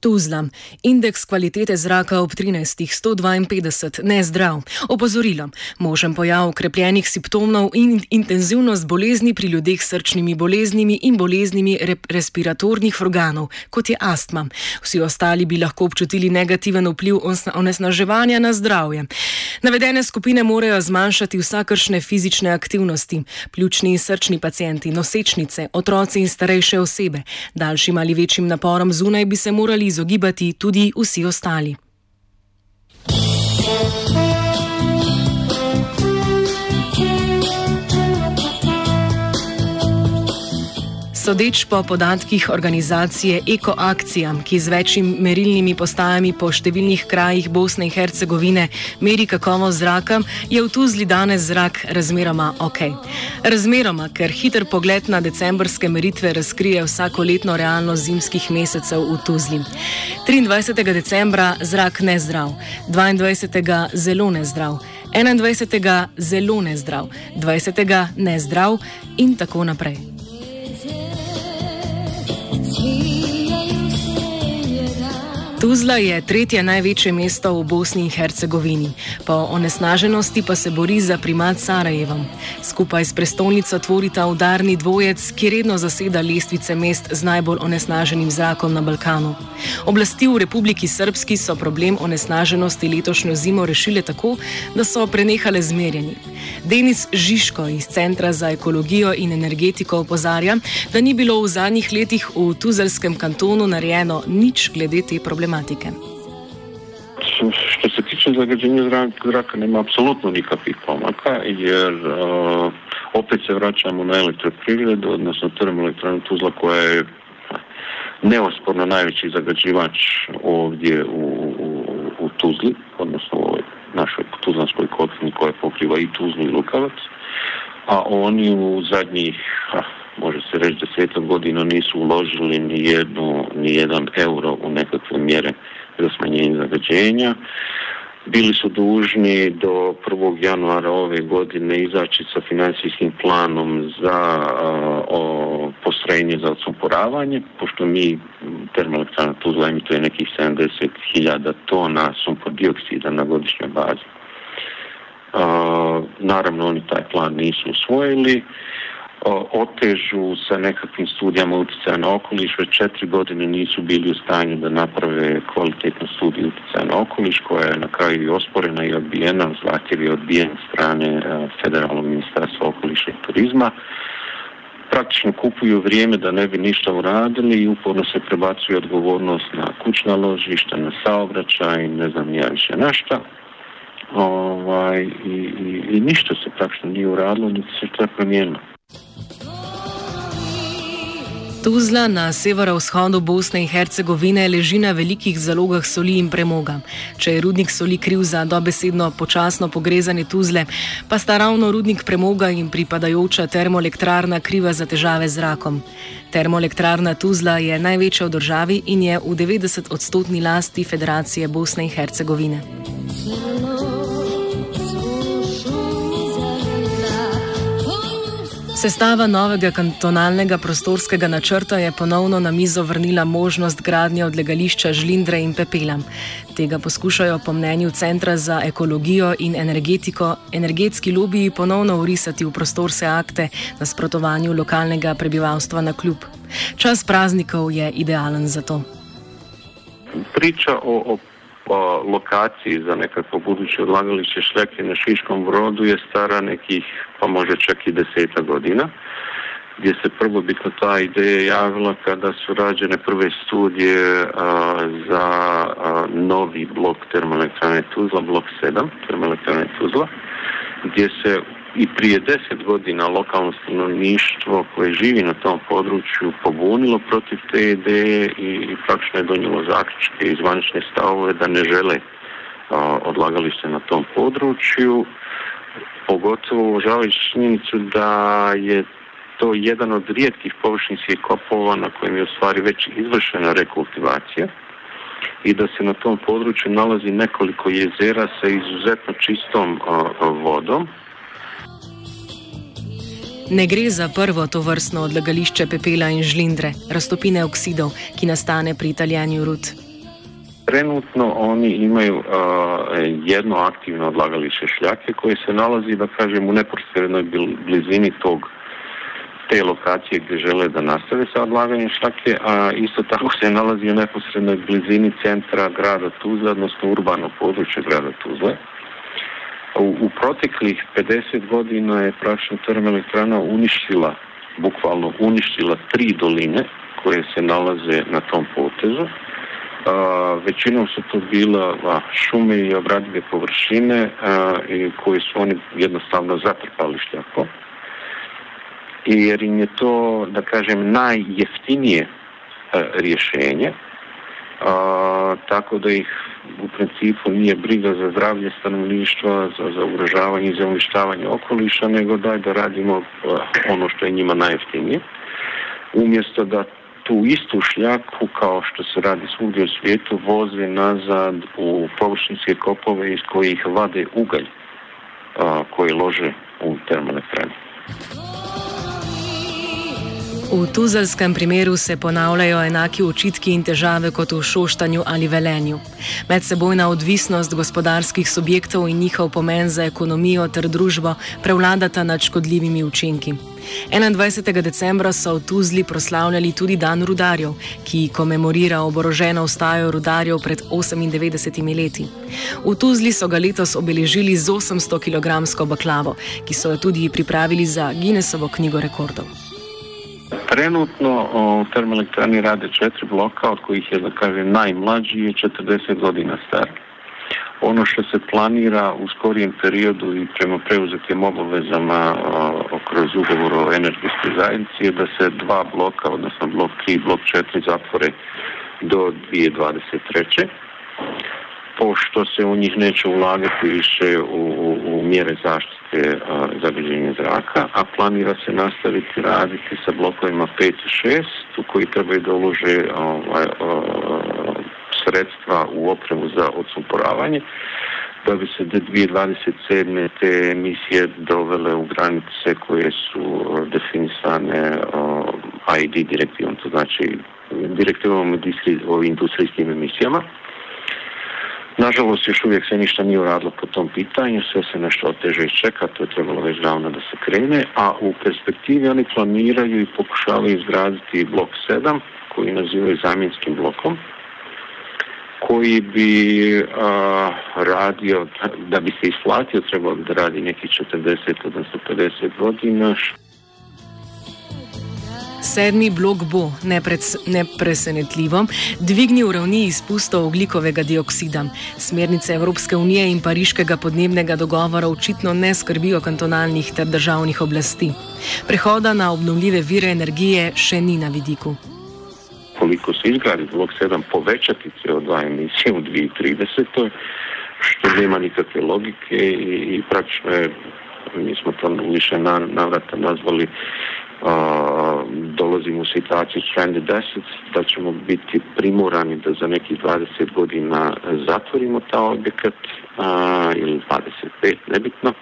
Tuzla. Indeks kvalitete zraka ob 13. 152, nezdrav. Opozorilo. Možen pojav krepljenih simptomov in intenzivnost bolezni pri ljudeh s srčnimi boleznimi in boleznimi respiratornih organov, kot je astma. Vsi ostali bi lahko občutili negativen vpliv onesnaževanja na zdravje. Navedene skupine morajo zmanjšati vsakršne fizične aktivnosti. Pljučni in srčni pacijenti, nosečnice, otroci in starejše osebe. Daljšim ali večjim naporom zunaj bi se morali izogibati tudi vsi ostali. Sodeč po podatkih organizacije EkoAkcija, ki z večjimi merilnimi postajami po številnih krajih Bosne in Hercegovine meri kakovost zraka, je v Tuzli danes zrak razmeroma ok. Razmeroma, ker hiter pogled na decembrske meritve razkrije vsako letno realnost zimskih mesecev v Tuzli. 23. decembra zrak nezdrav, 22. zelo nezdrav. 21. zelo nezdrav, 20. nezdrav in tako naprej. Tuzla je tretje največje mesto v Bosni in Hercegovini, po onesnaženosti pa se bori za primat Sarajevom. Skupaj s prestolnico tvorita udarni dvojec, ki redno zaseda lestvice mest z najbolj onesnaženim zrakom na Balkanu. Oblasti v Republiki Srpski so problem onesnaženosti letošnjo zimo rešile tako, da so prenehale zmerjanje. Denis Žižko iz Centra za ekologijo in energetiko opozarja, da ni bilo v zadnjih letih v Tuzelskem kantonu narejeno nič glede te problematike. Što se tiče zagađenja zraka, nema apsolutno nikakvih pomaka, jer uh, opet se vraćamo na elektroprivredu, odnosno termoelektranu Tuzla koja je neosporno najveći zagađivač ovdje u, u, u Tuzli, odnosno u ovoj našoj Tuzlanskoj kotlini koja pokriva i Tuzlu i Lukavac, a oni u zadnjih, može se reći desetak godina nisu uložili ni, jednu, ni jedan euro u nekakve mjere za smanjenje zagađenja bili su dužni do 1. januara ove godine izaći sa financijskim planom za o, postrojenje za odsumporavanje, pošto mi termoelektrana Tuzla emituje nekih 70.000 tona sumpor dioksida na godišnjoj bazi. naravno oni taj plan nisu usvojili otežu sa nekakvim studijama utjecaja na okoliš, već četiri godine nisu bili u stanju da naprave kvalitetnu studiju utjecaja na okoliš koja je na kraju i osporena i odbijena, zahtjev je odbijen strane e, Federalnog ministarstva okoliša i turizma. Praktično kupuju vrijeme da ne bi ništa uradili i uporno se prebacuje odgovornost na kućna ložišta, na saobraćaj, ne znam ja više na šta. Ovaj, i, i, ništa se praktično nije uradilo, niti se to promijenilo. Tuzla na severovzhodu Bosne in Hercegovine leži na velikih zalogah soli in premoga. Če je rudnik soli kriv za dobesedno počasno pogrezanje Tuzle, pa sta ravno rudnik premoga in pripadajoča termoelektrarna kriva za težave z zrakom. Termoelektrarna Tuzla je največja v državi in je v 90 odstotni lasti Federacije Bosne in Hercegovine. Sestava novega kantonalnega prostorskega načrta je ponovno na mizo vrnila možnost gradnje odlagališča žlindre in pepela. Tega poskušajo po mnenju Centra za ekologijo in energetiko energetski lobiji ponovno urisati v prostorske akte na sprotovanju lokalnega prebivalstva na kljub. Čas praznikov je idealen za to. Priča o, o lokaciji za nekakvo buduće odlagalište šljake na Šiškom brodu je stara nekih, pa može čak i deseta godina, gdje se prvobitno ta ideja javila kada su rađene prve studije za novi blok termoelektrane Tuzla, blok 7 termoelektrane Tuzla, gdje se i prije deset godina lokalno stanovništvo koje živi na tom području pobunilo protiv te ideje i praktično je donijelo zaključke i zvanične stavove da ne žele odlagalište na tom području, pogotovo uvažavajući činjenicu da je to jedan od rijetkih površinskih kopova na kojem je u stvari već izvršena rekultivacija i da se na tom području nalazi nekoliko jezera sa izuzetno čistom vodom. Ne gre za prvo to vrstno odlagališče pepela in žlindre, raztopine oksidov, ki nastane pri taljanju rud. Trenutno oni imaju uh, jedno aktivno odlagalište šljake koje se nalazi, da kažem, u neposrednoj blizini tog te lokacije gdje žele da nastave sa odlaganjem šljake, a isto tako se nalazi u neposrednoj blizini centra grada Tuzla, odnosno urbano područje grada Tuzle. U, proteklih 50 godina je praktično termoelektrana uništila, bukvalno uništila tri doline koje se nalaze na tom potezu. A, većinom su to bila a, šume i obradive površine a, i koje su oni jednostavno zatrpali šljako. Jer im je to, da kažem, najjeftinije rješenje a, tako da ih u principu nije briga za zdravlje stanovništva, za, za ugrožavanje i za uništavanje okoliša, nego daj da radimo ono što je njima najjeftinije. Umjesto da tu istu šljaku, kao što se radi svugdje u svijetu, voze nazad u površinske kopove iz kojih vade ugalj a, koji lože u termoelektrani. V tuzelskem primeru se ponavljajo enaki očitki in težave kot v Šoštanju ali Velenju. Medsebojna odvisnost gospodarskih subjektov in njihov pomen za ekonomijo ter družbo prevladata nad škodljivimi učinki. 21. decembra so v Tuzli proslavljali tudi Dan rudarjev, ki komemorira oboroženo vstajo rudarjev pred 98 leti. V Tuzli so ga letos obeležili z 800 kg baklavo, ki so jo tudi pripravili za Guinnessovo knjigo rekordov. Trenutno u termoelektrani rade četiri bloka, od kojih je, da kažem, najmlađi je 40 godina star. Ono što se planira u skorijem periodu i prema preuzetim obavezama kroz ugovor o energetskoj zajednici je da se dva bloka, odnosno blok 3 i blok 4 zatvore do 2023 pošto se u njih neće ulagati više u, u, mjere zaštite zagađenja zraka, a planira se nastaviti raditi sa blokovima 5 i 6 u koji trebaju da ulože ovaj, sredstva u opremu za odsumporavanje da bi se do 2027. te emisije dovele u granice koje su definisane ID direktivom, to znači direktivom o industrijskim emisijama. Nažalost, još uvijek se ništa nije uradilo po tom pitanju, sve se nešto oteže čeka, to je trebalo već davno da se krene, a u perspektivi oni planiraju i pokušavaju izgraditi blok 7, koji nazivaju zamjenskim blokom, koji bi a, radio, da bi se isplatio, trebalo da radi neki 40, odnosno 50 godina, Sedmi blok bo, nepresenetljivo, dvignil ravni izpustov oglikovega dioksida. Smernice Evropske unije in pariškega podnebnega dogovora očitno ne skrbijo kantonalnih ter državnih oblasti. Prehoda na obnovljive vire energije še ni na vidiku. Koliko se izgradi blok 7 povečati CO2 emisije v 2030, što nema nikakve logike i, i praktično je, mi smo to više navrata nazvali dolazimo u stranded assets, da ćemo biti primorani da za nekih 20 godina zatvorimo ta objekat a, ili 25, nebitno.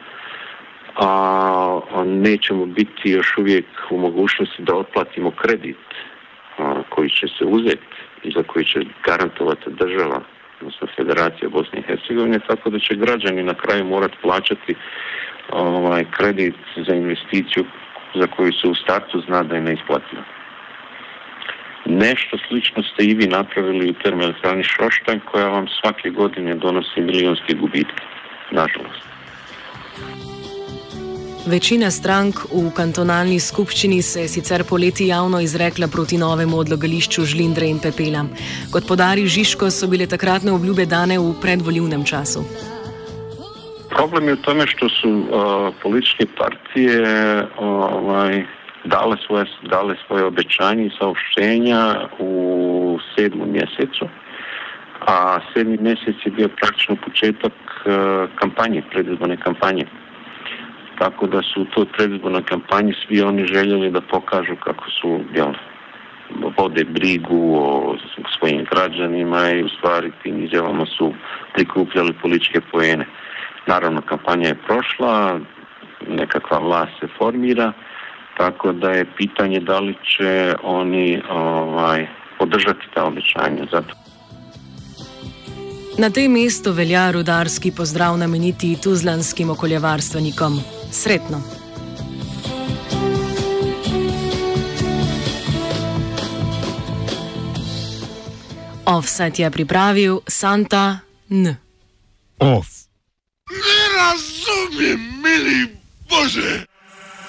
A, a nećemo biti još uvijek u mogućnosti da otplatimo kredit a, koji će se uzeti i za koji će garantovati država, odnosno Federacija Bosne i Hercegovine, tako da će građani na kraju morati plaćati ovaj kredit za investiciju za koju se u startu zna da je neisplativa. Nešto slično ste i vi napravili u termoelektrani Šoštanj koja vam svake godine donosi milijonske gubitke, nažalost. Večina strank v kantonalni skupščini se je sicer poleti javno izrekla proti novemu odlagališču žlindre in pepela. Kot podari Žiško, so bile takratne obljube dane v predvoljivnem času. Problem je u tome što su uh, političke partije ovaj, dale, svoje, dale svoje obećanje i saopštenja u sedmom mjesecu, a sedmi mjesec je bio praktično početak uh, kampanje, predizborne kampanje. Tako da su u toj predizbornoj kampanji svi oni željeli da pokažu kako su jel, vode brigu o svojim građanima i u stvari tim izjavama su prikupljali političke pojene. Naravno, kampanja je prošla, nekakva vlast se formira, tako da je pitanje da li će oni ovaj, podržati ta obećanja. Zato. Na tem mestu velja rudarski pozdrav nameniti tuzlanskim okoljevarstvenikom. Sretno! Offset je pripravil Santa N. Off. Ne razumem, mili Bože!